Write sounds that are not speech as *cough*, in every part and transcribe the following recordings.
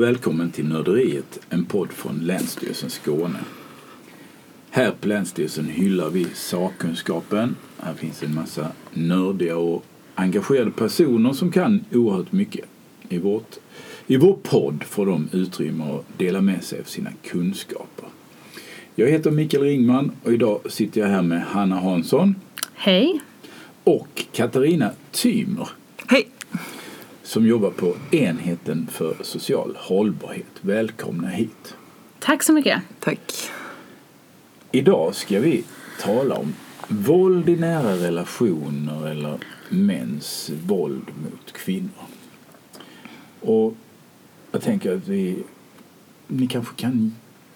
Och välkommen till Nörderiet, en podd från Länsstyrelsen Skåne. Här på Länsstyrelsen hyllar vi sakkunskapen. Här finns en massa nördiga och engagerade personer som kan oerhört mycket. I, vårt, I vår podd får de utrymme att dela med sig av sina kunskaper. Jag heter Mikael Ringman och idag sitter jag här med Hanna Hansson Hej. och Katarina Tymer Hej! Som jobbar på enheten för social hållbarhet. Välkomna hit. Tack så mycket. Tack. Idag ska vi tala om våld i nära relationer eller mäns våld mot kvinnor. Och jag tänker att vi, ni kanske kan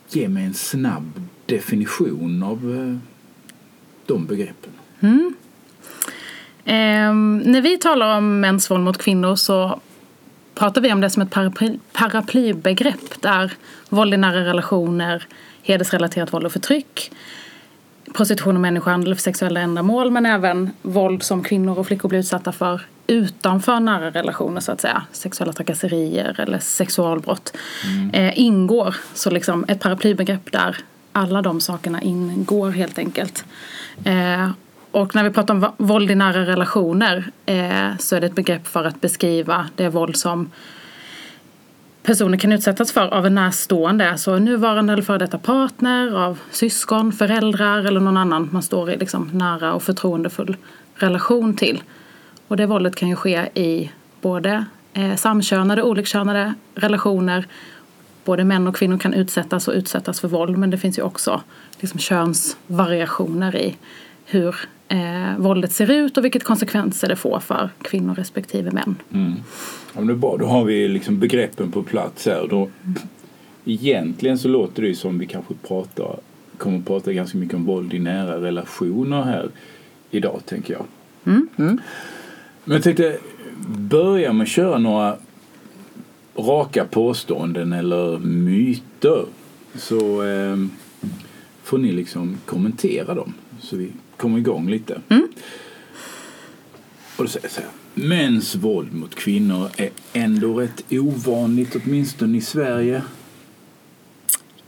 ge mig en snabb definition av eh, de begreppen. Ehm, när vi talar om mäns våld mot kvinnor så pratar vi om det som ett paraply, paraplybegrepp där våld i nära relationer, hedersrelaterat våld och förtryck, prostitution och människohandel för sexuella ändamål men även våld som kvinnor och flickor blir utsatta för utanför nära relationer så att säga, sexuella trakasserier eller sexualbrott, eh, ingår. Så liksom ett paraplybegrepp där alla de sakerna ingår helt enkelt. Eh, och när vi pratar om våld i nära relationer eh, så är det ett begrepp för att beskriva det våld som personer kan utsättas för av en närstående, alltså nuvarande eller före detta partner, av syskon, föräldrar eller någon annan man står i liksom nära och förtroendefull relation till. Och det våldet kan ju ske i både eh, samkönade och olikkönade relationer. Både män och kvinnor kan utsättas och utsättas för våld men det finns ju också liksom könsvariationer i hur eh, våldet ser ut och vilket konsekvenser det får för kvinnor respektive män. Ja, men det är bra. Då har vi liksom begreppen på plats här. Då, egentligen så låter det ju som vi kanske pratar, kommer att prata ganska mycket om våld i nära relationer här idag, tänker jag. Men jag tänkte börja med att köra några raka påståenden eller myter. Så eh, får ni liksom kommentera dem så vi kommer igång lite. Och då säger jag så här. Mäns våld mot kvinnor är ändå rätt ovanligt, åtminstone i Sverige.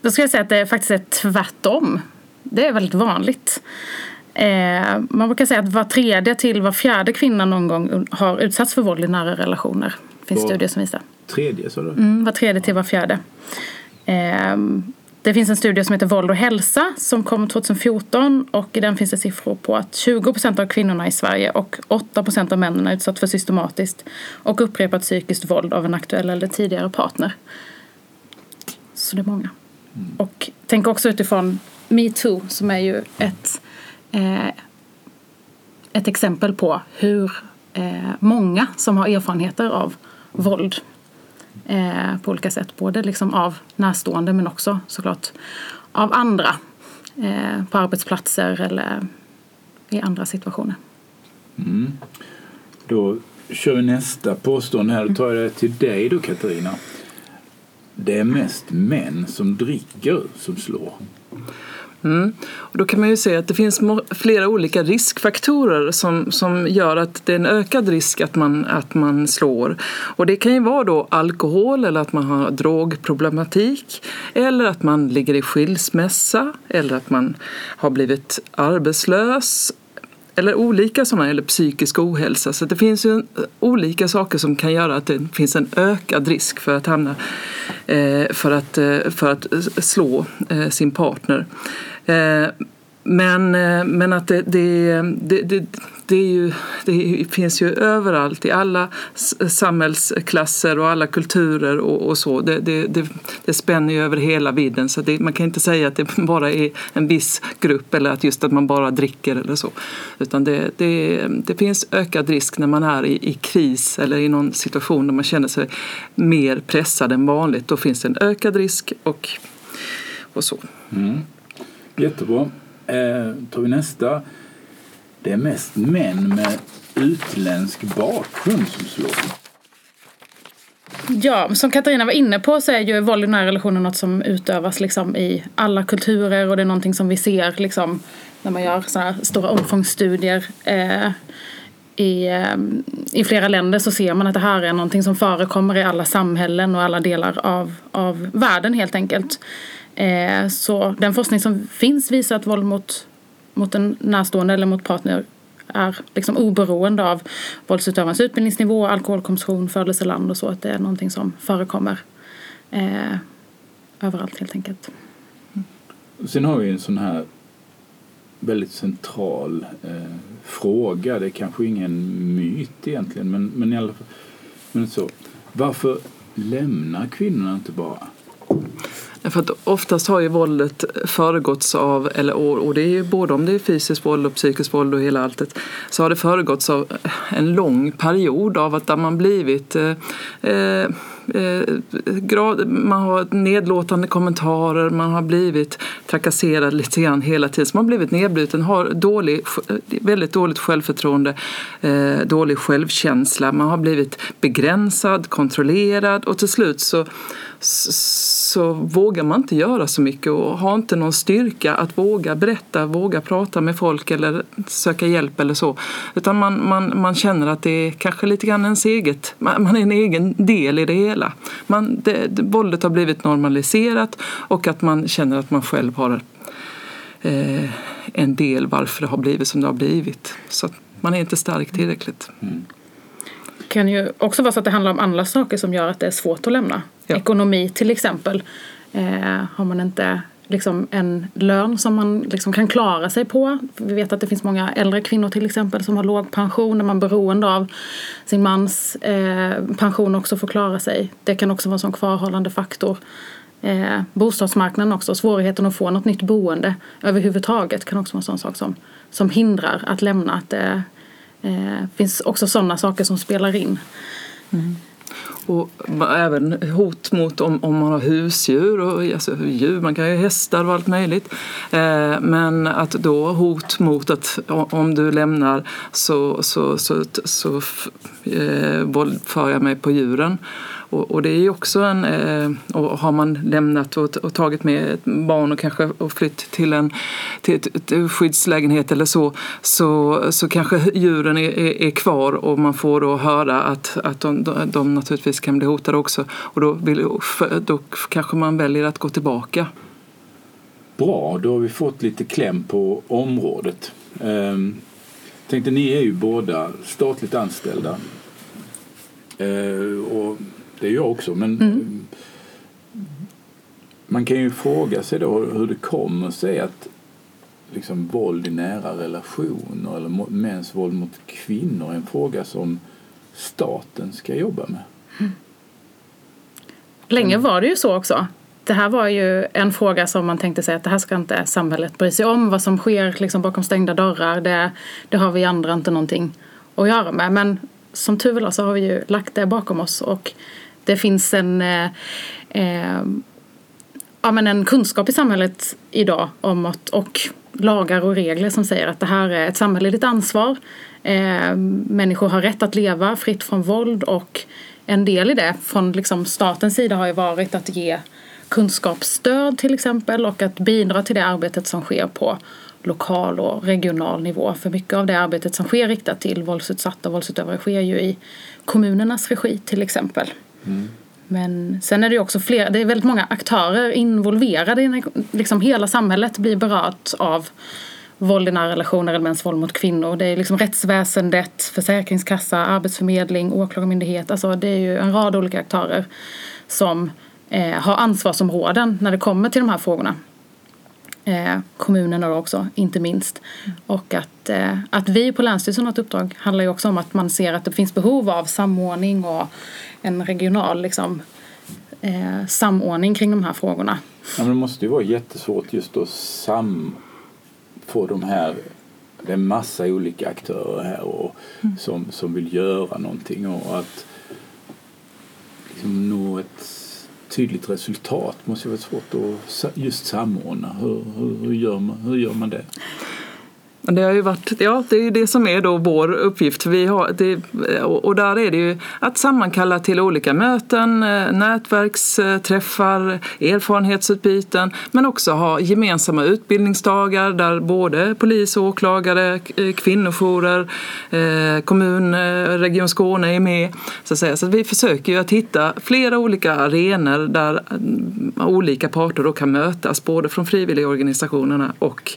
Då ska jag säga att det faktiskt är tvärtom. Det är väldigt vanligt. Eh, man brukar säga att var tredje till var fjärde kvinna någon gång har utsatts för våld i nära relationer. Det finns Var- studier som visar. Tredje, sa du? Mm, var tredje till var fjärde. Ehm, det finns en studie som heter Våld och hälsa som kom 2014 och i den finns det siffror på att 20% av kvinnorna i Sverige och 8% av männen är utsatt för systematiskt och upprepat psykiskt våld av en aktuell eller tidigare partner. Så det är många. Och tänk också utifrån metoo som är ju ett, eh, ett exempel på hur eh, många som har erfarenheter av våld eh, på olika sätt. Både liksom av närstående men också såklart av andra eh, på arbetsplatser eller i andra situationer. Mm. Då kör vi nästa påstående här. Då tar jag det till dig då, Katarina. Det är mest män som dricker som slår. Mm. Och då kan man ju se att det finns flera olika riskfaktorer som, som gör att det är en ökad risk att man, att man slår. Och det kan ju vara då alkohol eller att man har drogproblematik eller att man ligger i skilsmässa eller att man har blivit arbetslös eller olika sådana, eller psykisk ohälsa. Så det finns ju olika saker som kan göra att det finns en ökad risk för att hamna, eh, för att, eh, för att slå eh, sin partner. Eh, men, eh, men att det, det, det, det, det, är ju, det finns ju överallt i alla samhällsklasser och alla kulturer och, och så. Det, det, det, det spänner ju över hela vidden så det, man kan inte säga att det *laughs* bara är en viss grupp eller att just att man bara dricker eller så. Utan det, det, det finns ökad risk när man är i, i kris eller i någon situation där man känner sig mer pressad än vanligt. Då finns det en ökad risk och, och så. Mm. Jättebra. Eh, tar vi nästa. Det är mest män med utländsk bakgrund som slår. Ja, som Katarina var inne på så är ju våld i nära relationer något som utövas liksom i alla kulturer och det är någonting som vi ser liksom när man gör såna här stora omfångsstudier. Eh, i, eh, i flera länder så ser man att det här är någonting som förekommer i alla samhällen och alla delar av, av världen helt enkelt. Eh, så den forskning som finns visar att våld mot, mot en närstående eller mot partner är liksom oberoende av våldsutövarens utbildningsnivå, alkoholkonsumtion, födelseland och så. Att det är någonting som förekommer eh, överallt helt enkelt. Mm. Sen har vi en sån här väldigt central eh, fråga. Det är kanske ingen myt egentligen, men, men i alla fall. Men så, varför lämnar kvinnorna inte bara? För att oftast har ju våldet föregåtts av, eller, och det är ju både om det är fysiskt våld och psykiskt våld och hela alltet, så har det föregåtts av en lång period av att man blivit eh, eh, eh, grad, man har nedlåtande kommentarer, man har blivit trakasserad lite grann hela tiden. Så man har blivit nedbruten, har dålig, väldigt dåligt självförtroende, eh, dålig självkänsla. Man har blivit begränsad, kontrollerad och till slut så så vågar man inte göra så mycket och har inte någon styrka att våga berätta, våga prata med folk eller söka hjälp eller så. Utan man, man, man känner att det är kanske lite grann ens eget, man är en egen del i det hela. Man, det, det, våldet har blivit normaliserat och att man känner att man själv har eh, en del varför det har blivit som det har blivit. Så man är inte stark tillräckligt. Mm kan ju också vara så att det handlar om andra saker som gör att det är svårt att lämna. Ja. Ekonomi till exempel. Eh, har man inte liksom en lön som man liksom kan klara sig på. Vi vet att det finns många äldre kvinnor till exempel som har låg pension. Där man är beroende av sin mans eh, pension också för att klara sig. Det kan också vara en sån kvarhållande faktor. Eh, bostadsmarknaden också, svårigheten att få något nytt boende överhuvudtaget kan också vara en sån sak som, som hindrar att lämna. Att det det finns också sådana saker som spelar in. Mm. Och även hot mot om, om man har husdjur, och, alltså djur, man kan ju ha hästar och allt möjligt. Eh, men att då hot mot att om du lämnar så, så, så, så, så eh, våldför jag mig på djuren. Och, och, det är också en, eh, och har man lämnat och, och, tagit med ett barn och kanske och flytt till en till ett, ett skyddslägenhet eller så, så, så kanske djuren är, är, är, kvar och man får då höra att, att de, de, de naturligtvis kan bli hotade också. Och då, vill, då kanske man väljer att gå tillbaka. Bra, då har vi fått lite kläm på området. Ehm, tänkte, ni är ju båda statligt anställda. Ehm, och det är jag också. Men mm. man kan ju fråga sig då hur det kommer sig att liksom våld i nära relationer eller mäns våld mot kvinnor är en fråga som staten ska jobba med. Mm. Länge var det ju så också. Det här var ju en fråga som man tänkte sig att det här ska inte samhället bry sig om. Vad som sker liksom bakom stängda dörrar, det, det har vi andra inte någonting att göra med. Men som tur var så har vi ju lagt det bakom oss och det finns en, eh, eh, ja, men en kunskap i samhället idag om att, och lagar och regler som säger att det här är ett samhälleligt ansvar. Eh, människor har rätt att leva fritt från våld och en del i det från liksom statens sida har ju varit att ge kunskapsstöd till exempel och att bidra till det arbetet som sker på lokal och regional nivå. För mycket av det arbetet som sker riktat till våldsutsatta och våldsutövare sker ju i kommunernas regi till exempel. Men sen är det ju också flera, det är väldigt många aktörer involverade i liksom hela samhället blir berört av våld i nära relationer eller mäns våld mot kvinnor. Det är liksom rättsväsendet, försäkringskassa, arbetsförmedling, åklagarmyndighet. Alltså det är ju en rad olika aktörer som eh, har ansvarsområden när det kommer till de här frågorna. Eh, kommunerna också, inte minst. Mm. Och att, eh, att vi på Länsstyrelsen har ett uppdrag handlar ju också om att man ser att det finns behov av samordning och en regional liksom, eh, samordning kring de här frågorna. Ja, men det måste ju vara jättesvårt just att sam få de här det är massa olika aktörer här och, mm. som, som vill göra någonting och att liksom nå ett tydligt resultat måste ju vara svårt att just samordna. Hur, hur, hur, gör, man, hur gör man det? Det har ju varit, ja, det är det som är då vår uppgift. Vi har, det, och där är det ju att sammankalla till olika möten, eh, nätverksträffar, erfarenhetsutbyten men också ha gemensamma utbildningsdagar där både polis, åklagare, eh, kvinnojourer, eh, kommun, Region Skåne är med. Så, att säga. så vi försöker ju att hitta flera olika arenor där mm, olika parter då kan mötas, både från frivilligorganisationerna och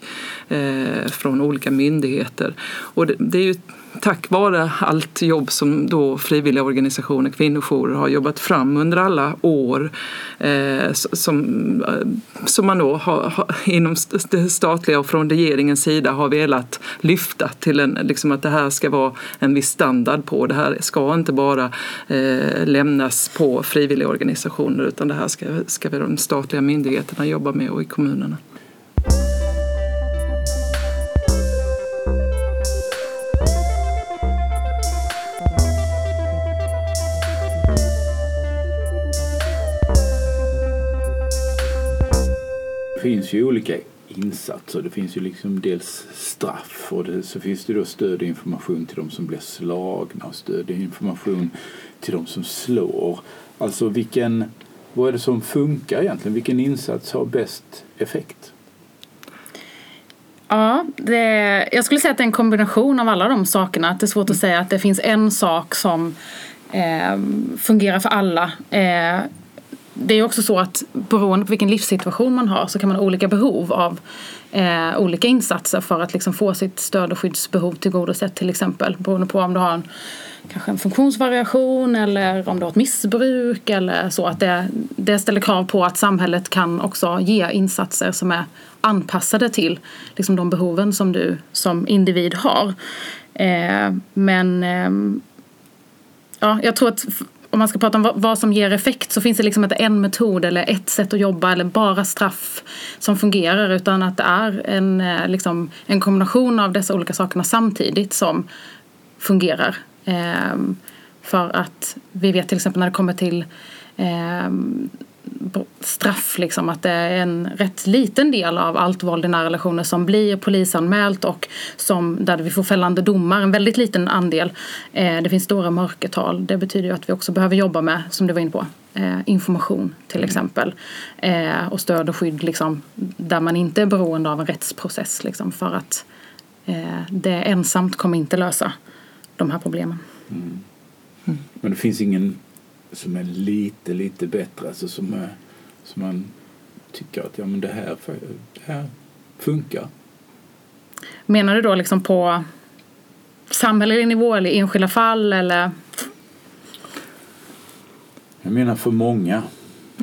från olika myndigheter. Och det, det är ju tack vare allt jobb som då frivilliga organisationer, kvinnojourer har jobbat fram under alla år eh, som, eh, som man då har, har, inom det statliga och från regeringens sida har velat lyfta till en, liksom att det här ska vara en viss standard på. Det här ska inte bara eh, lämnas på frivilliga organisationer utan det här ska, ska de statliga myndigheterna jobba med och i kommunerna. Finns ju olika insatser. Det finns ju liksom dels straff och det, så finns det då stöd och information till de som blir slagna och stöd och information till de som slår. Alltså vilken, vad är det som funkar egentligen? Vilken insats har bäst effekt? Ja, det, jag skulle säga att det är en kombination av alla de sakerna. Att det är svårt att säga att det finns en sak som eh, fungerar för alla. Eh, det är också så att beroende på vilken livssituation man har så kan man ha olika behov av eh, olika insatser för att liksom få sitt stöd och skyddsbehov tillgodosett till exempel. Beroende på om du har en, kanske en funktionsvariation eller om du har ett missbruk eller så. Att det, det ställer krav på att samhället kan också ge insatser som är anpassade till liksom, de behoven som du som individ har. Eh, men eh, ja, jag tror att om man ska prata om vad som ger effekt så finns det liksom inte en metod eller ett sätt att jobba eller bara straff som fungerar utan att det är en, eh, liksom, en kombination av dessa olika sakerna samtidigt som fungerar. Ehm, för att vi vet till exempel när det kommer till ehm, straff, liksom, att det är en rätt liten del av allt våld i nära relationer som blir polisanmält och som, där vi får fällande domar, en väldigt liten andel. Eh, det finns stora mörkertal. Det betyder ju att vi också behöver jobba med, som du var inne på, eh, information till exempel. Eh, och stöd och skydd liksom, där man inte är beroende av en rättsprocess liksom, för att eh, det ensamt kommer inte lösa de här problemen. Mm. Mm. Men det finns ingen som är lite, lite bättre. Alltså som, är, som man tycker att ja, men det, här, det här funkar. Menar du då liksom på samhällelig nivå eller enskilda fall eller? Jag menar för många.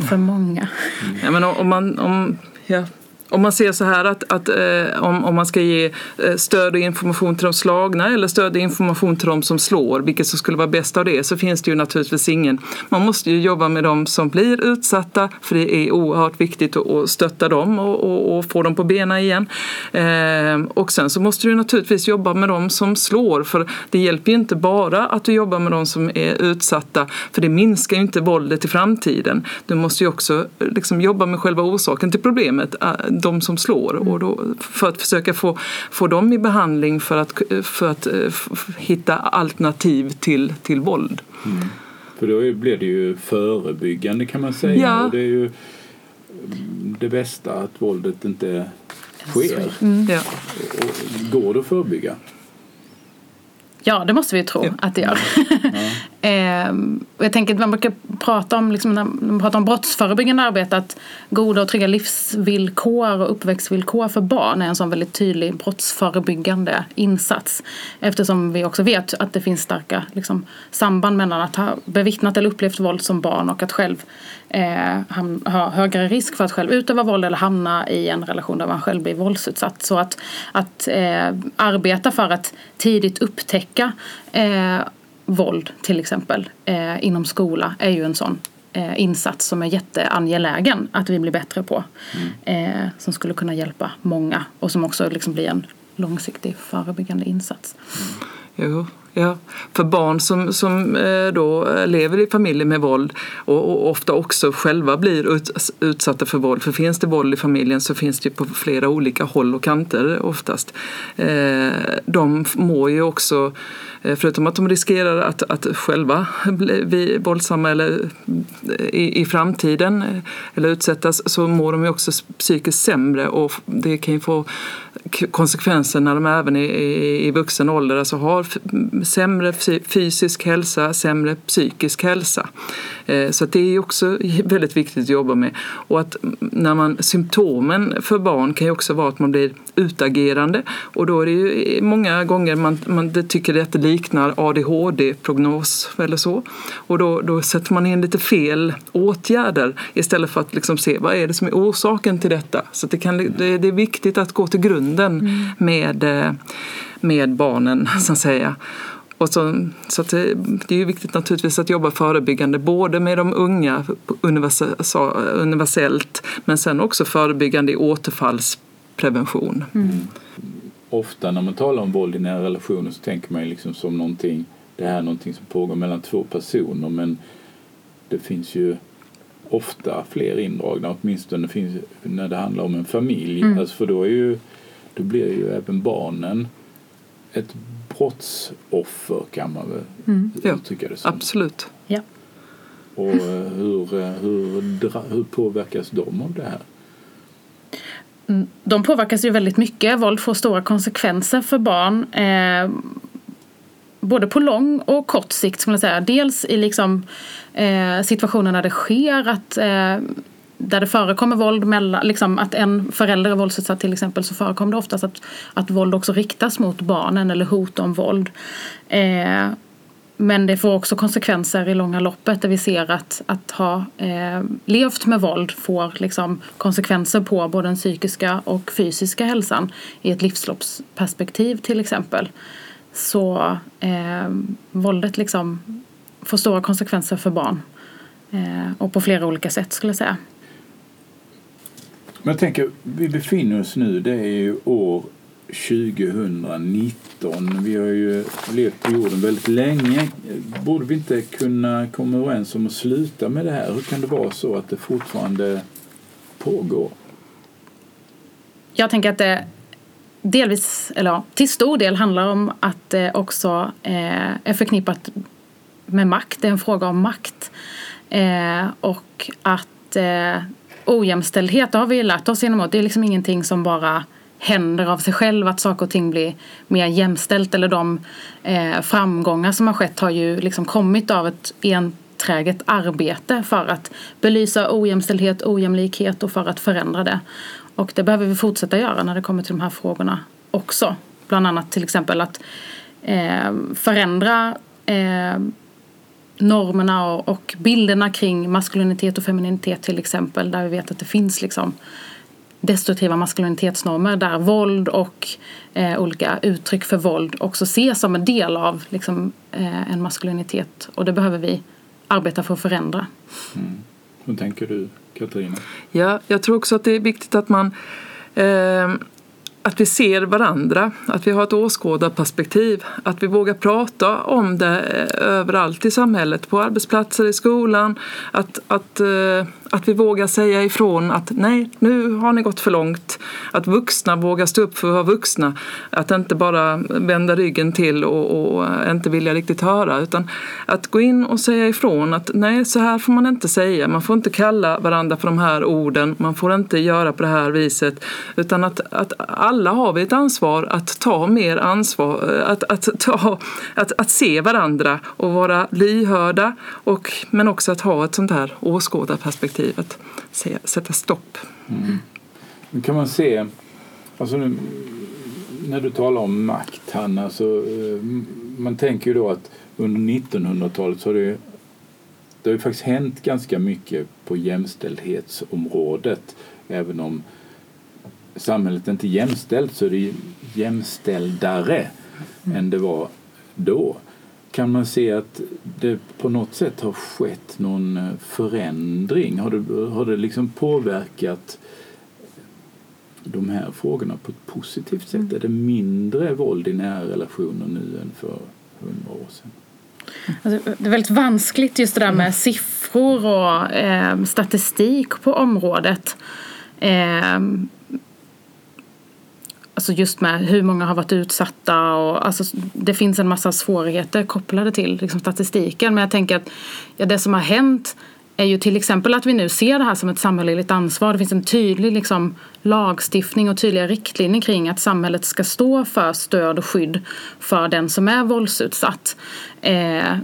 För många. Mm. Ja, men om man, om, ja, om man ser så här att, att eh, om, om man ska ge eh, stöd och information till de slagna eller stöd och information till de som slår, vilket som skulle vara bäst av det, så finns det ju naturligtvis ingen. Man måste ju jobba med de som blir utsatta, för det är oerhört viktigt att, att stötta dem och, och, och, få dem på benen igen. Eh, och sen så måste du naturligtvis jobba med de som slår, för det hjälper ju inte bara att du jobbar med de som är utsatta, för det minskar ju inte våldet i framtiden. Du måste ju också eh, liksom, jobba med själva orsaken till problemet eh, de som slår och då, för att försöka få, få dem i behandling för att, för att eh, hitta alternativ till, till våld. Mm. För då blir det ju förebyggande kan man säga. Ja. Och det är ju det bästa att våldet inte sker. Mm. Ja. Går det att förebygga? Ja, det måste vi tro ja. att det gör. *laughs* Ehm, jag tänker att man brukar prata om, liksom, när man pratar om brottsförebyggande arbete att goda och trygga livsvillkor och uppväxtvillkor för barn är en sån väldigt tydlig brottsförebyggande insats. Eftersom vi också vet att det finns starka liksom, samband mellan att ha bevittnat eller upplevt våld som barn och att själv eh, ha högre risk för att själv utöva våld eller hamna i en relation där man själv blir våldsutsatt. Så att, att eh, arbeta för att tidigt upptäcka eh, våld till exempel eh, inom skola är ju en sån eh, insats som är jätteangelägen att vi blir bättre på. Mm. Eh, som skulle kunna hjälpa många och som också liksom blir en långsiktig förebyggande insats. Mm. Jo, Ja, för barn som, som eh, då eh, lever i familjer med våld och, och, ofta också själva blir ut, utsatta för våld. För finns det våld i familjen så finns det på flera olika håll och kanter oftast. Eh, de mår ju också Eh, förutom att de riskerar att, att själva bli våldsamma eller eh, i, i framtiden eh, eller utsättas så mår de ju också psykiskt sämre och det kan ju få konsekvenser när de även i, i, i vuxen ålder alltså har sämre fysisk hälsa, sämre psykisk hälsa. Så det är också *laughs* väldigt viktigt att jobba med. Och att när man, symptomen för barn kan ju också vara att man blir utagerande och då är det ju många gånger man, man det tycker att det liknar ADHD-prognos eller så. Och då, då sätter man in lite fel åtgärder istället för att liksom se vad är det som är orsaken till detta. Så det, kan, det, det är viktigt att gå till grunden mm. med, eh, med barnen *laughs* så att säga. Och så, så det, det, är viktigt naturligtvis att jobba förebyggande både med de unga universellt men sen också förebyggande i återfallsprevention. Mm ofta när man talar om våld i nära relationer så tänker man liksom som någonting, det här är någonting som pågår mellan två personer men det finns ju ofta fler indragna, åtminstone finns, när det handlar om en familj. Mm. Alltså för då, är ju, då blir ju även barnen ett brottsoffer kan man väl mm. uttrycka det som. Absolut. Ja. Och eh, hur, eh, hur, hur påverkas de av det här? De påverkas ju väldigt mycket. Våld får stora konsekvenser för barn. Eh, både på lång och kort sikt skulle jag säga. Dels i liksom, eh, situationer när det sker att eh, där det förekommer våld mellan, liksom att en förälder är våldsutsatt till exempel så förekommer det oftast att, att våld också riktas mot barnen eller hot om våld. Eh, men det får också konsekvenser i långa loppet där vi ser att, att ha eh, levt med våld får liksom konsekvenser på både den psykiska och fysiska hälsan i ett livsloppsperspektiv till exempel. Så eh, våldet liksom får stora konsekvenser för barn eh, och på flera olika sätt skulle jag säga. Men jag tänker, vi befinner oss nu, det är ju år 2019. Vi har ju levt på jorden väldigt länge. Borde vi inte kunna komma överens om att sluta med det här? Hur kan det vara så att det fortfarande pågår? Jag tänker att det delvis, eller ja, till stor del handlar om att det också eh, är förknippat med makt. Det är en fråga om makt. Eh, och att eh, ojämställdhet, det har vi lärt oss genom att det är liksom ingenting som bara händer av sig själv att saker och ting blir mer jämställt eller de eh, framgångar som har skett har ju liksom kommit av ett enträget arbete för att belysa ojämställdhet, ojämlikhet och för att förändra det. Och det behöver vi fortsätta göra när det kommer till de här frågorna också. Bland annat till exempel att eh, förändra eh, normerna och, och bilderna kring maskulinitet och femininitet till exempel där vi vet att det finns liksom destruktiva maskulinitetsnormer där våld och eh, olika uttryck för våld också ses som en del av liksom, eh, en maskulinitet. Och det behöver vi arbeta för att förändra. Mm. Hur tänker du, Katarina? Ja, jag tror också att det är viktigt att man eh, att vi ser varandra, att vi har ett åskådarperspektiv, att vi vågar prata om det eh, överallt i samhället, på arbetsplatser, i skolan, att, att, eh, att vi vågar säga ifrån att nej, nu har ni gått för långt. Att vuxna vågar stå upp för att vara vuxna, att inte bara vända ryggen till och, och inte vilja riktigt höra, utan att gå in och säga ifrån att nej, så här får man inte säga, man får inte kalla varandra för de här orden, man får inte göra på det här viset, utan att, att alla har vi ett ansvar att ta mer ansvar, att, att, ta, att, att se varandra och vara lyhörda och, men också att ha ett sånt här åskådarperspektiv, att sätta stopp. Mm. Nu kan man se, alltså nu, när du talar om makt Hanna, så eh, man tänker ju då att under 1900-talet så har det det har ju faktiskt hänt ganska mycket på jämställdhetsområdet även om samhället inte är jämställt så är det jämställdare mm. än det var då. Kan man se att det på något sätt har skett någon eh, förändring? Har det, har det liksom påverkat de här frågorna på ett positivt sätt? Mm. Är det mindre våld i nära relationer nu än för hundra år sedan. Alltså, det är väldigt vanskligt just det där med siffror och eh, statistik på området. Eh, alltså just med hur många har varit utsatta och alltså, det finns en massa svårigheter kopplade till liksom, statistiken. Men jag tänker att ja, det som har hänt är ju till exempel att vi nu ser det här som ett samhälleligt ansvar. Det finns en tydlig liksom, lagstiftning och tydliga riktlinjer kring att samhället ska stå för stöd och skydd för den som är våldsutsatt. Eh,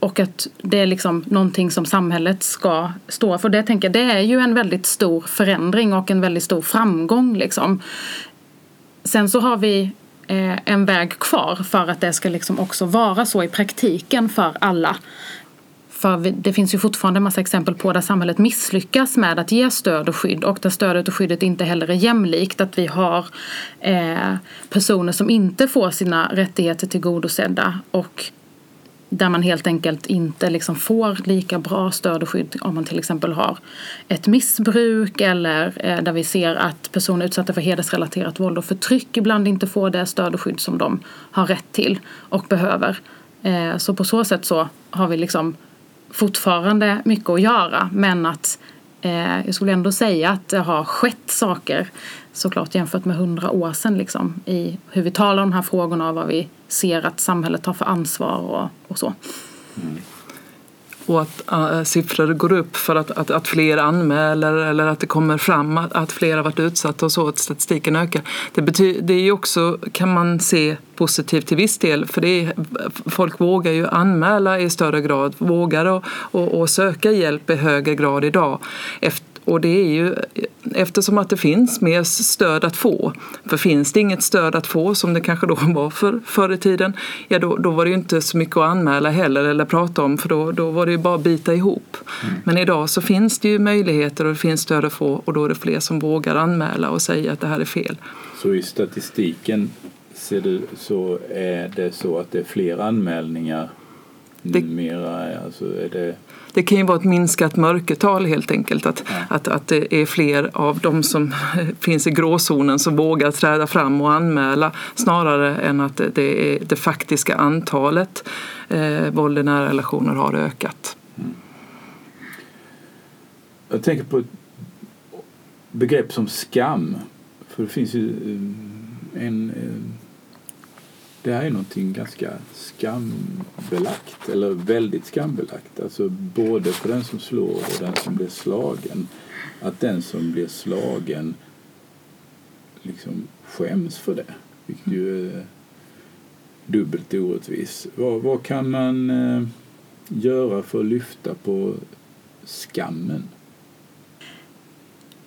och att det är liksom någonting som samhället ska stå för. Det, tänker jag, det är ju en väldigt stor förändring och en väldigt stor framgång. Liksom. Sen så har vi eh, en väg kvar för att det ska liksom också vara så i praktiken för alla. För det finns ju fortfarande en massa exempel på där samhället misslyckas med att ge stöd och skydd och där stödet och skyddet inte heller är jämlikt. Att vi har eh, personer som inte får sina rättigheter tillgodosedda och där man helt enkelt inte liksom får lika bra stöd och skydd om man till exempel har ett missbruk eller eh, där vi ser att personer utsatta för hedersrelaterat våld och förtryck ibland inte får det stöd och skydd som de har rätt till och behöver. Eh, så på så sätt så har vi liksom fortfarande mycket att göra men att eh, jag skulle ändå säga att det har skett saker såklart jämfört med hundra år sedan liksom, i hur vi talar om de här frågorna och vad vi ser att samhället tar för ansvar och, och så. Mm. Och att uh, siffror går upp för att, att, att fler anmäler eller att det kommer fram att, att fler har varit utsatta och så, att statistiken ökar. Det, bety- det är ju också, kan man se positivt till viss del, för det är, folk vågar ju anmäla i större grad, vågar och, och, och söka hjälp i högre grad idag. Efter och det är ju eftersom att det finns mer stöd att få. För finns det inget stöd att få som det kanske då *laughs* var för, förr i tiden, ja då, då var det ju inte så mycket att anmäla heller eller prata om för då, då var det ju bara att bita ihop. Mm. Men idag så finns det ju möjligheter och det finns stöd att få och då är det fler som vågar anmäla och säga att det här är fel. Så i statistiken ser du, så är det så att det är fler anmälningar det, numera? Alltså det det kan ju vara ett minskat mörkertal helt enkelt. Att, ja. att, att det är fler av de som *laughs* finns i gråzonen som vågar träda fram och anmäla snarare än att det, är det faktiska antalet eh, våld i nära relationer har ökat. Mm. Jag tänker på ett begrepp som skam. För det finns ju eh, en eh, det här är någonting ganska skambelagt, eller väldigt skambelagt. Alltså både för den som slår och den som blir slagen. Att den som blir slagen liksom skäms för det, vilket ju är dubbelt orättvist. Vad, vad kan man eh, göra för att lyfta på skammen?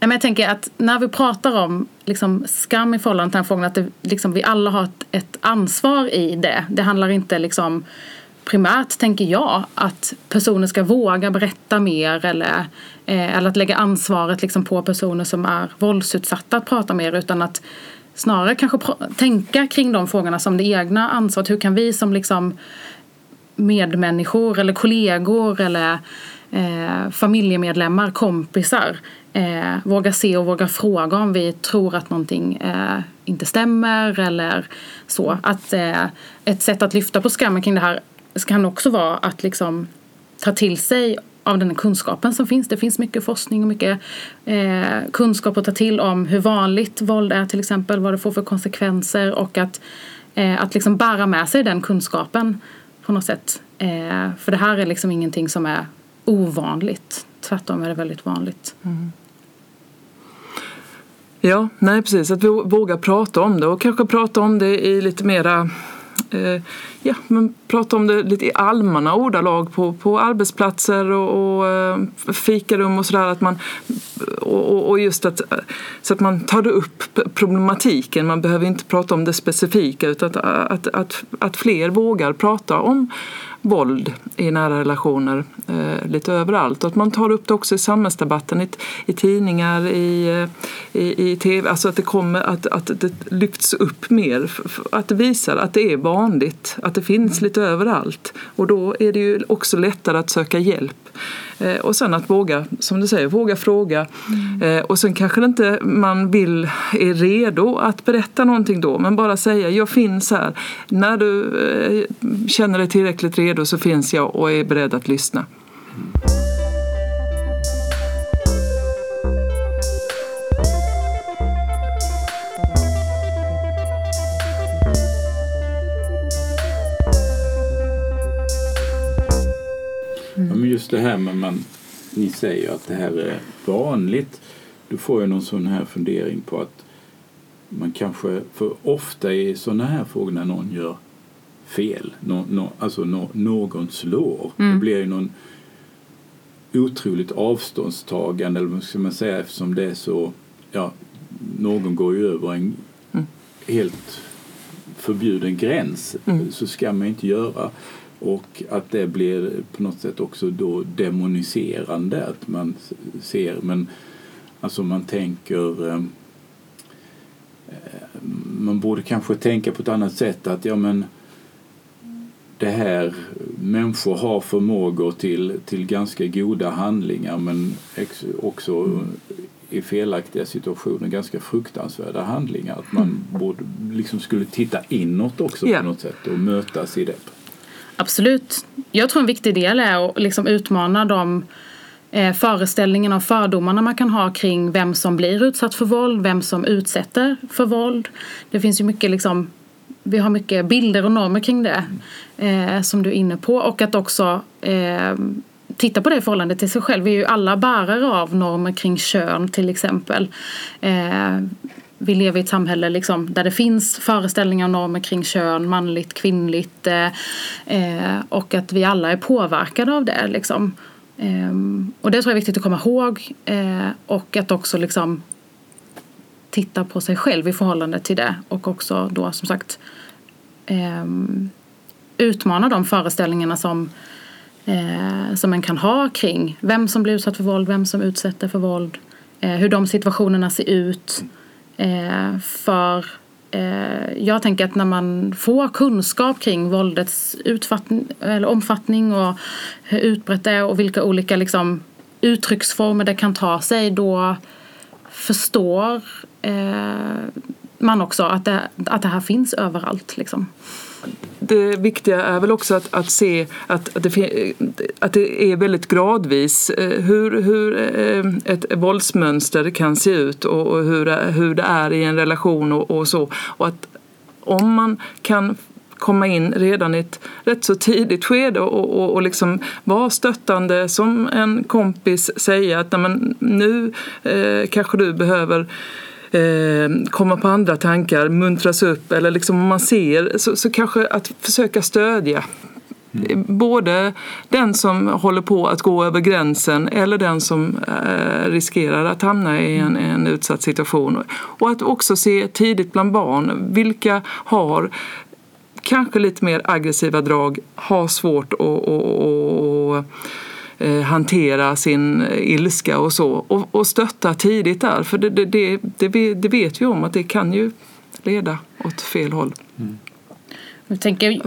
Men jag tänker att när vi pratar om liksom skam i förhållande till den frågan att det, liksom, vi alla har ett, ett, ansvar i det. Det handlar inte liksom primärt, tänker jag, att personer ska våga berätta mer eller, eh, eller att lägga ansvaret liksom, på personer som är våldsutsatta att prata mer utan att snarare kanske tänka kring de frågorna som det egna ansvaret. Hur kan vi som liksom medmänniskor eller kollegor eller eh, familjemedlemmar, kompisar eh, våga se och våga fråga om vi tror att någonting eh, inte stämmer eller så. Att eh, ett sätt att lyfta på skammen kring det här kan också vara att liksom ta till sig av den kunskapen som finns. Det finns mycket forskning och mycket eh, kunskap att ta till om hur vanligt våld är till exempel, vad det får för konsekvenser och att, eh, att liksom bära med sig den kunskapen på något sätt. Eh, för det här är liksom ingenting som är ovanligt. Tvärtom är det väldigt vanligt. Mm. Ja, nej precis. Att vi vågar prata om det och kanske prata om det i lite mera eh, ja, men prata om det lite i allmänna ordalag på, på arbetsplatser och, och eh, fikarum och sådär. och, och just att, så att man tar upp problematiken. Man behöver inte prata om det specifika utan att, att, att, att fler vågar prata om våld i nära relationer eh, lite överallt. Och att man tar upp det också i samhällsdebatten, i, i tidningar, i, eh, i, i tv. Alltså att det kommer, att, att det lyfts upp mer. Att det visar att det är vanligt, att det finns lite överallt. Och då är det ju också lättare att söka hjälp. Eh, och sen att våga, som du säger, våga fråga. Mm. Eh, och sen kanske inte man vill, är redo att berätta någonting då, men bara säga jag finns här. När du eh, känner dig tillräckligt redo så finns jag och är beredd att lyssna. Just det här med man, ni säger att det här är vanligt. Då får jag någon sån här fundering på att man kanske, för ofta i sådana här frågor när någon gör fel, no, no, alltså no, någon slår, mm. det blir ju någon otroligt avståndstagande, eller vad ska man säga, eftersom det är så, ja, någon går ju över en mm. helt förbjuden gräns, mm. så ska man inte göra. Och att det blir på något sätt också då demoniserande. Att man ser, men alltså man tänker eh, man borde kanske tänka på ett annat sätt att ja men det här, människor har förmågor till, till ganska goda handlingar men också i felaktiga situationer ganska fruktansvärda handlingar. Att man borde, liksom skulle titta inåt också yeah. på något sätt och mötas i det. Absolut. Jag tror en viktig del är att liksom utmana de eh, föreställningarna och fördomarna man kan ha kring vem som blir utsatt för våld, vem som utsätter för våld. Det finns ju mycket liksom vi har mycket bilder och normer kring det eh, som du är inne på och att också eh, titta på det i förhållande till sig själv. Vi är ju alla bärare av normer kring kön till exempel. Eh, vi lever i ett samhälle liksom, där det finns föreställningar och normer kring kön, manligt, kvinnligt eh, eh och att vi alla är påverkade av det. Liksom. Eh, och det tror jag är viktigt att komma ihåg eh, och att också liksom, titta på sig själv i förhållande till det och också då som sagt ehm, utmana de föreställningarna som eh, som man kan ha kring vem som blir utsatt för våld, vem som utsätter för våld, eh, hur de situationerna ser ut Eh, för eh, jag tänker att när man får kunskap kring våldets eller omfattning och hur utbrett det är och vilka olika liksom, uttrycksformer det kan ta sig då förstår eh, man också att det, att det här finns överallt. Liksom det viktiga är väl också att, att se att, att, det, att det är väldigt gradvis eh, hur, hur eh, ett våldsmönster kan se ut och hur, hur det är i en relation och, och så. Och att om man kan komma in redan i ett rätt så tidigt skede och, och, och liksom vara stöttande som en kompis säga att nu eh, kanske du behöver eh, komma på andra tankar, muntras upp eller liksom om man ser så, så kanske att försöka stödja Mm. Både den som håller på att gå över gränsen eller den som eh, riskerar att hamna i en, en, utsatt situation. Och att också se tidigt bland barn vilka har kanske lite mer aggressiva drag, har svårt att Eh, hantera sin eh, ilska och så och, och stötta tidigt där för det, det, det, det, det vet vi om att det kan ju leda åt fel håll. Mm. Jag tänker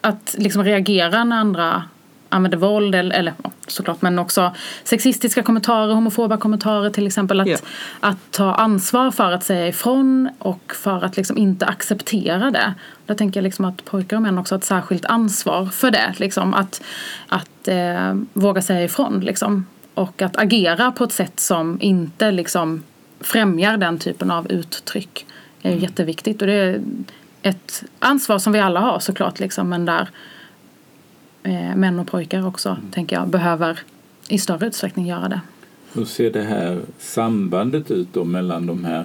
att liksom reagera när andra använder våld eller, eller såklart men också sexistiska kommentarer, homofoba kommentarer till exempel. Att, yeah. att ta ansvar för att säga ifrån och för att liksom inte acceptera det. Där tänker jag liksom att pojkar och män också har ett särskilt ansvar för det. Liksom, att att eh, våga säga ifrån liksom. Och att agera på ett sätt som inte liksom främjar den typen av uttryck är mm. jätteviktigt. Och det är ett ansvar som vi alla har såklart liksom, men där eh, män och pojkar också, mm. tänker jag, behöver i större utsträckning göra det. Hur ser det här sambandet ut då mellan de här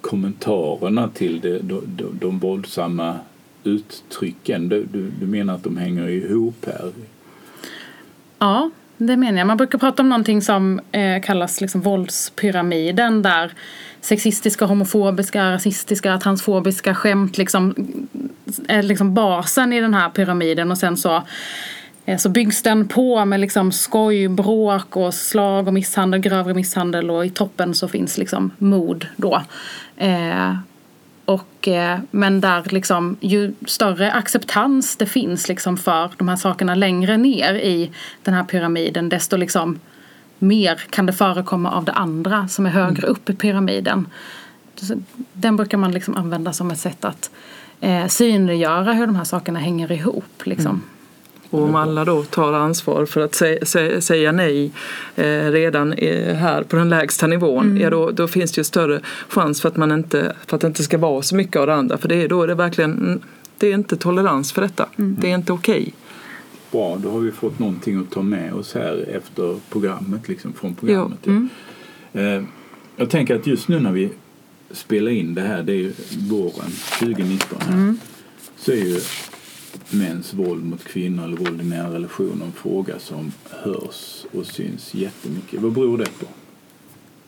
kommentarerna till det, de, de, de våldsamma uttrycken? Du, du, du menar att de hänger ihop här? Ja, det menar jag. Man brukar prata om någonting som eh, kallas liksom våldspyramiden där sexistiska, homofobiska, rasistiska, transfobiska skämt liksom mm, är liksom basen i den här pyramiden och sen så eh, så byggs den på med liksom skoj, bråk och slag och misshandel, grövre misshandel och i toppen så finns liksom mod då. Eh, och, eh, men där liksom, ju större acceptans det finns liksom för de här sakerna längre ner i den här pyramiden desto liksom mer kan det förekomma av det andra som är högre upp i pyramiden. Den brukar man liksom använda som ett sätt att eh, synliggöra hur de här sakerna hänger ihop. Liksom. Mm. Och om alla då tar ansvar för att sä sä säga nej eh, redan eh, här på den lägsta nivån, mm. ja då, då, finns det ju större chans för att, man inte, för att det inte ska vara så mycket av det andra. För det är, då är det verkligen, det är inte tolerans för detta. Mm. Det är inte okej. Okay. Bra, då har vi fått någonting att ta med oss här efter programmet, liksom från programmet. Ja. Mm. Eh, jag tänker att just nu när vi spelar in det här, det är ju våren 2019 här, mm. så är ju mäns våld mot kvinnor eller våld i nära relationer en fråga som hörs och syns jättemycket. Vad beror det på?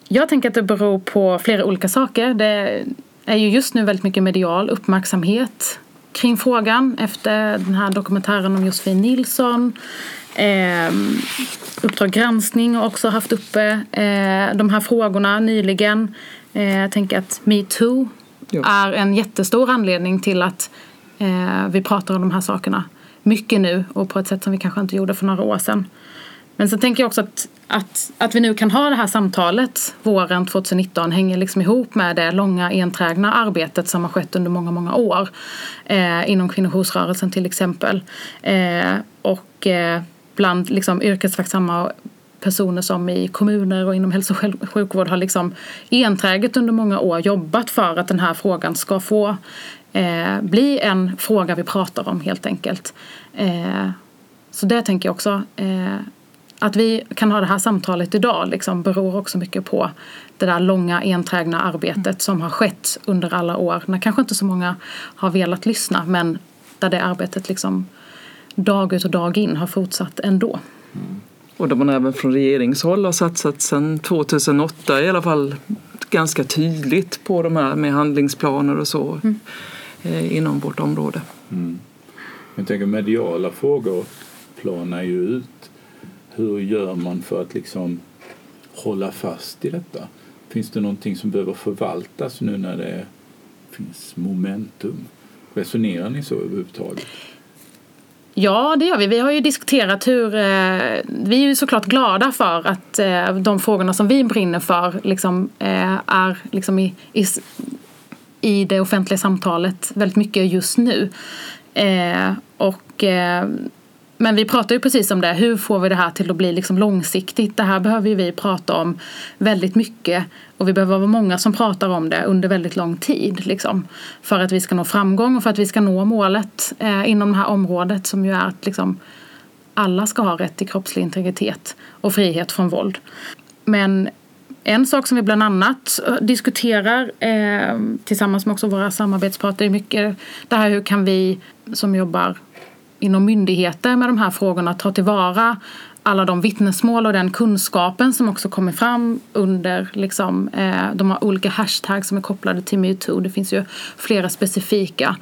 Jag tänker att det beror på flera olika saker. Det är ju just nu väldigt mycket medial uppmärksamhet kring frågan efter den här dokumentären om Josefin Nilsson. Eh, Uppdrag granskning har också haft uppe eh, de här frågorna nyligen. Eh, jag tänker att metoo är en jättestor anledning till att eh, vi pratar om de här sakerna mycket nu och på ett sätt som vi kanske inte gjorde för några år sedan. Men sen tänker jag också att, att, att vi nu kan ha det här samtalet våren 2019 hänger liksom ihop med det långa enträgna arbetet som har skett under många, många år eh, inom kvinnojoursrörelsen till exempel. Eh, och eh, bland liksom, yrkesverksamma personer som i kommuner och inom hälso och sjukvård har liksom enträget under många år jobbat för att den här frågan ska få eh, bli en fråga vi pratar om helt enkelt. Eh, så det tänker jag också. Eh, att vi kan ha det här samtalet idag liksom, beror också mycket på det där långa enträgna arbetet som har skett under alla år när kanske inte så många har velat lyssna men där det arbetet liksom dag ut och dag in har fortsatt ändå. Mm. Och där man även från regeringshåll har satsat sedan 2008 i alla fall ganska tydligt på de här med handlingsplaner och så mm. Eh, inom vårt område. Mm. Jag tänker mediala frågor planar ju ut. Hur gör man för att liksom hålla fast i detta? Finns det någonting som behöver förvaltas nu när det finns momentum? Resonerar ni så överhuvudtaget? Ja, det gör vi. Vi har ju diskuterat hur... Eh, vi är ju såklart glada för att eh, de frågorna som vi brinner för liksom, eh, är liksom i, i, i det offentliga samtalet väldigt mycket just nu. Eh, och eh, men vi pratar ju precis om det, hur får vi det här till att bli liksom långsiktigt? Det här behöver ju vi prata om väldigt mycket och vi behöver vara många som pratar om det under väldigt lång tid. Liksom, för att vi ska nå framgång och för att vi ska nå målet eh, inom det här området som ju är att liksom, alla ska ha rätt till kroppslig integritet och frihet från våld. Men en sak som vi bland annat eh, diskuterar eh, tillsammans med också våra samarbetspartner är mycket det här hur kan vi som jobbar inom myndigheter med de här frågorna ta tillvara alla de vittnesmål och den kunskapen som också kommer fram under liksom, eh, de olika hashtags som är kopplade till metoo. Det finns ju flera specifika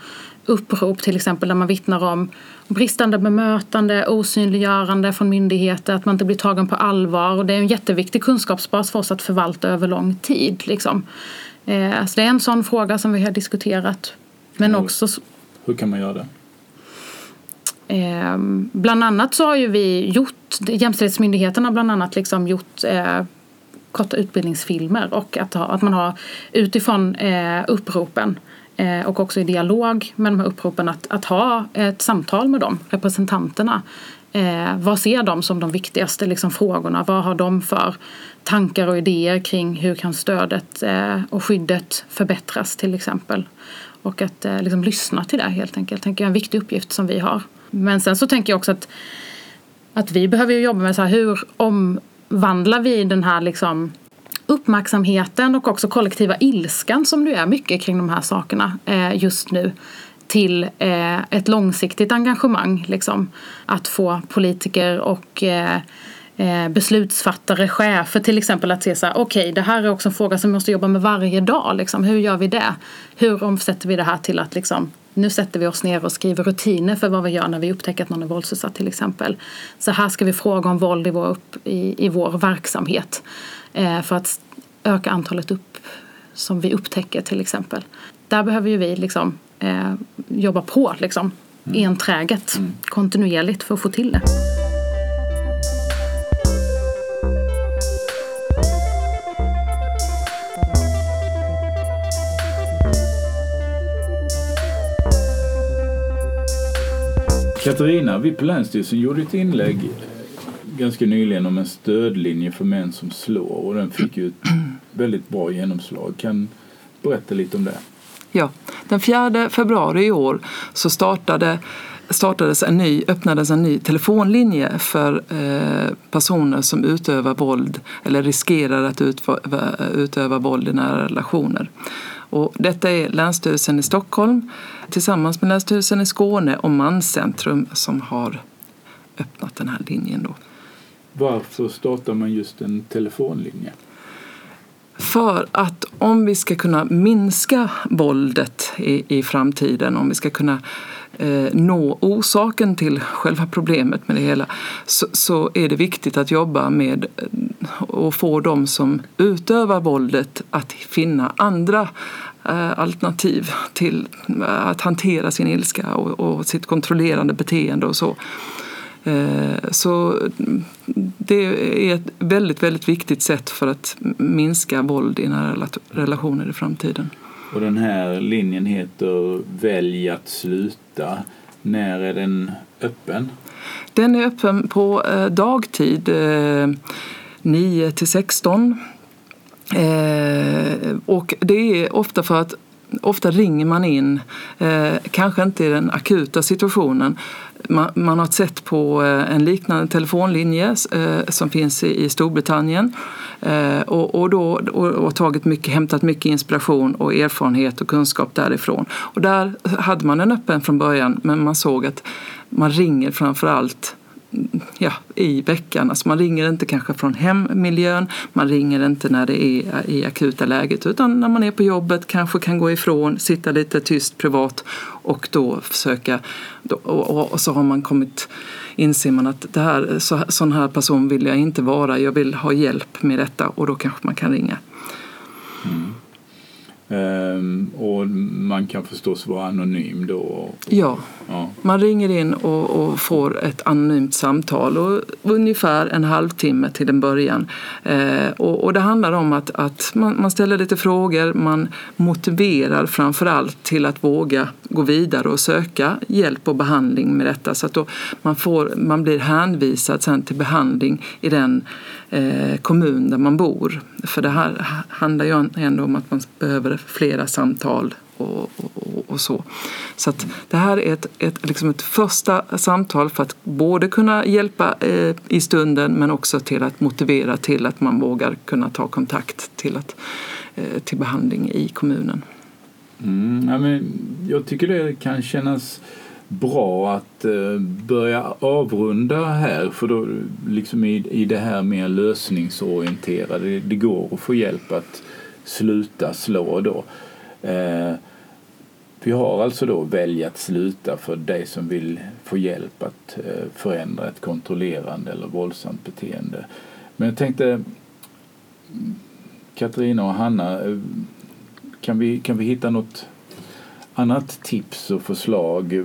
upprop till exempel där man vittnar om bristande bemötande, osynliggörande från myndigheter, att man inte blir tagen på allvar. Och det är en jätteviktig kunskapsbas för oss att förvalta över lång tid. Liksom. Eh, så det är en sån fråga som vi har diskuterat. Men också... Hur kan man göra det? Eh, bland annat så har ju vi gjort, Jämställdhetsmyndigheten har bland annat liksom gjort eh, korta utbildningsfilmer och att, ha, att man har utifrån eh, uppropen Eh, och också i dialog med de här uppropen att, att ha ett samtal med dem, representanterna. Eh, vad ser de som de viktigaste liksom, frågorna? Vad har de för tankar och idéer kring hur kan stödet eh, och skyddet förbättras till exempel? Och att eh, liksom, lyssna till det helt enkelt, tänker jag är en viktig uppgift som vi har. Men sen så tänker jag också att, att vi behöver ju jobba med så här, hur omvandlar vi den här liksom uppmärksamheten och också kollektiva ilskan som det är mycket kring de här sakerna eh, just nu till eh, ett långsiktigt engagemang. Liksom. Att få politiker och eh, beslutsfattare, chefer till exempel att se så här, okej okay, det här är också en fråga som vi måste jobba med varje dag. Liksom. Hur gör vi det? Hur omsätter vi det här till att liksom, nu sätter vi oss ner och skriver rutiner för vad vi gör när vi upptäcker att någon är våldsutsatt till exempel. Så här ska vi fråga om våld i vår, upp, i, i vår verksamhet Eh, för att öka antalet upp som vi upptäcker till exempel. Där behöver ju vi liksom, eh, jobba på liksom, mm. enträget, mm. kontinuerligt för att få till det. Katarina, vi på Länsstyrelsen gjorde ett inlägg ganska nyligen om en stödlinje för män som slår och den fick ju ett *clears throat* väldigt bra genomslag. Kan berätta lite om det? Ja, den 4 februari i år så startade startades en ny, öppnades en ny telefonlinje för eh, personer som utövar våld eller riskerar att utöva, utöva våld i nära relationer. Och detta är Länsstyrelsen i Stockholm tillsammans med Länsstyrelsen i Skåne och Manscentrum som har öppnat den här linjen. Då. Varför startar man just en telefonlinje? För att om vi ska kunna minska våldet i, i framtiden, om vi ska kunna eh, nå orsaken till själva problemet med det hela så, så, är det viktigt att jobba med eh, att få de som utövar våldet att finna andra eh, alternativ till eh, att hantera sin ilska och, och sitt kontrollerande beteende och så. Eh, så det är ett väldigt, väldigt viktigt sätt för att minska våld i nära relationer i framtiden. Och den här linjen heter Välj att sluta. När är den öppen? Den är öppen på eh, dagtid 9 eh, till 16. Och det är ofta för att ofta ringer man in, kanske inte i den akuta situationen, man, har sett på eh, en liknande telefonlinje eh, som finns i Storbritannien eh, och, och, då, och, tagit mycket, hämtat mycket inspiration och erfarenhet och kunskap därifrån. Och där hade man den öppen från början men man såg att man ringer framför allt ja, i veckan. Alltså man ringer inte kanske från hemmiljön, man ringer inte när det är i akuta läget utan när man är på jobbet, kanske kan gå ifrån, sitta lite tyst privat och då försöka, och, så har man kommit inser man att det här, så, sån här person vill jag inte vara, jag vill ha hjälp med detta och då kanske man kan ringa. Mm. Um, och man kan förstås vara anonym då? Ja, ja. man ringer in och, och, får ett anonymt samtal och ungefär en halvtimme till en början. Uh, och, och, det handlar om att, att man, man, ställer lite frågor, man motiverar framför allt till att våga gå vidare och söka hjälp och behandling med detta så att man, får, man blir hänvisad sen till behandling i den Eh, kommun där man bor. För det här handlar ju ändå om att man behöver flera samtal och, och, och, så. Så att det här är ett, ett, liksom ett första samtal för att både kunna hjälpa eh, i stunden men också till att motivera till att man vågar kunna ta kontakt till, att, eh, till behandling i kommunen. Mm, ja, men jag tycker det kan kännas bra att eh, börja avrunda här för då liksom i, i det här mer lösningsorienterade, det, går att få hjälp att sluta slå då. Eh, vi har alltså då välja att sluta för dig som vill få hjälp att eh, förändra ett kontrollerande eller våldsamt beteende. Men jag tänkte Katarina och Hanna, eh, kan vi, kan vi hitta något annat tips och förslag?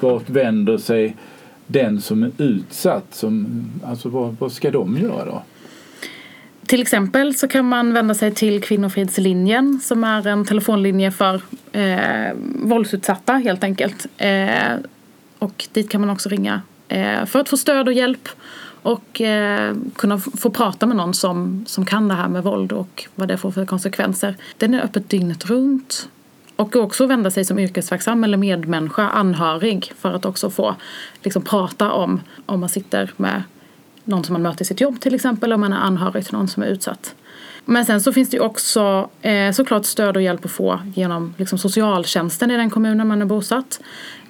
Vart vänder sig den som är utsatt? Som, alltså vad, vad ska de göra då? Till exempel så kan man vända sig till Kvinnofridslinjen som är en telefonlinje för eh, våldsutsatta helt enkelt. Eh, och dit kan man också ringa eh, för att få stöd och hjälp och eh, kunna få prata med någon som, som kan det här med våld och vad det får för konsekvenser. Den är öppet dygnet runt och också vända sig som yrkesverksam eller medmänniska, anhörig för att också få liksom, prata om om man sitter med någon som man möter i sitt jobb till exempel om man är anhörig till någon som är utsatt. Men sen så finns det ju också eh, såklart stöd och hjälp att få genom liksom, socialtjänsten i den kommunen man är bosatt.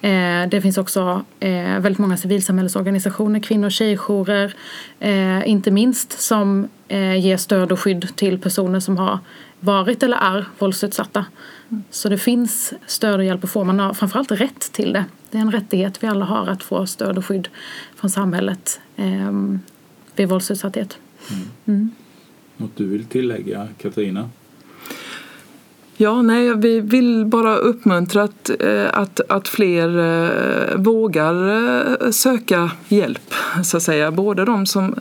Eh, det finns också eh, väldigt många civilsamhällesorganisationer, kvinno och tjejjourer, eh, inte minst som eh, ger stöd och skydd till personer som har varit eller är våldsutsatta. Så det finns stöd och hjälp att få. Man har framförallt rätt till det. Det är en rättighet vi alla har att få stöd och skydd från samhället eh, vid våldsutsatthet. Mm. Mm. Något du vill tillägga, Katarina? Ja, nej, vi vill bara uppmuntra att, eh, att, att fler eh, vågar eh, söka hjälp, så att säga. Både de som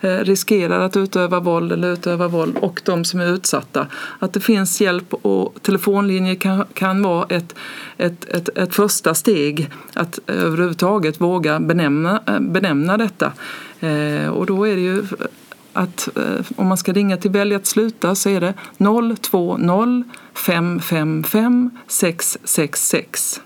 riskerar att utöva våld eller utöva våld och de som är utsatta. Att det finns hjälp och telefonlinjer kan, kan vara ett, ett, ett, ett första steg att överhuvudtaget våga benämna, benämna detta. Och då är det ju att eh, om man ska ringa till Välj att sluta så är det 020 555 666.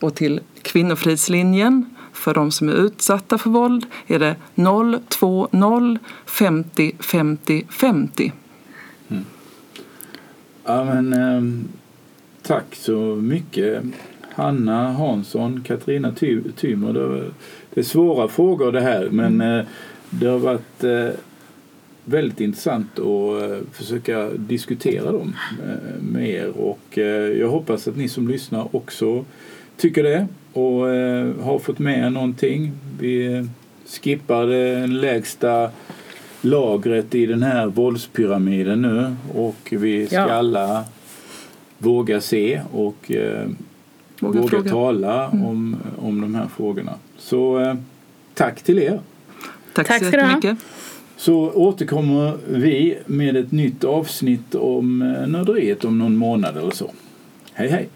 Och till Kvinnofridslinjen för de som är utsatta för våld är det 020 50 50 50. Mm. Ja, men, eh, tack så mycket Hanna Hansson, Katarina Ty Tymer. Det, det är svåra frågor det här men mm. eh, det har varit eh, väldigt intressant att eh, försöka diskutera dem eh, med er och eh, jag hoppas att ni som lyssnar också tycker det och har fått med er någonting. Vi skippar det lägsta lagret i den här våldspyramiden nu och vi ska ja. alla våga se och våga, våga tala mm. om, om de här frågorna. Så tack till er. Tack, tack så jättemycket så återkommer vi med ett nytt avsnitt om eh, nörderiet om någon månad eller så. Hej hej!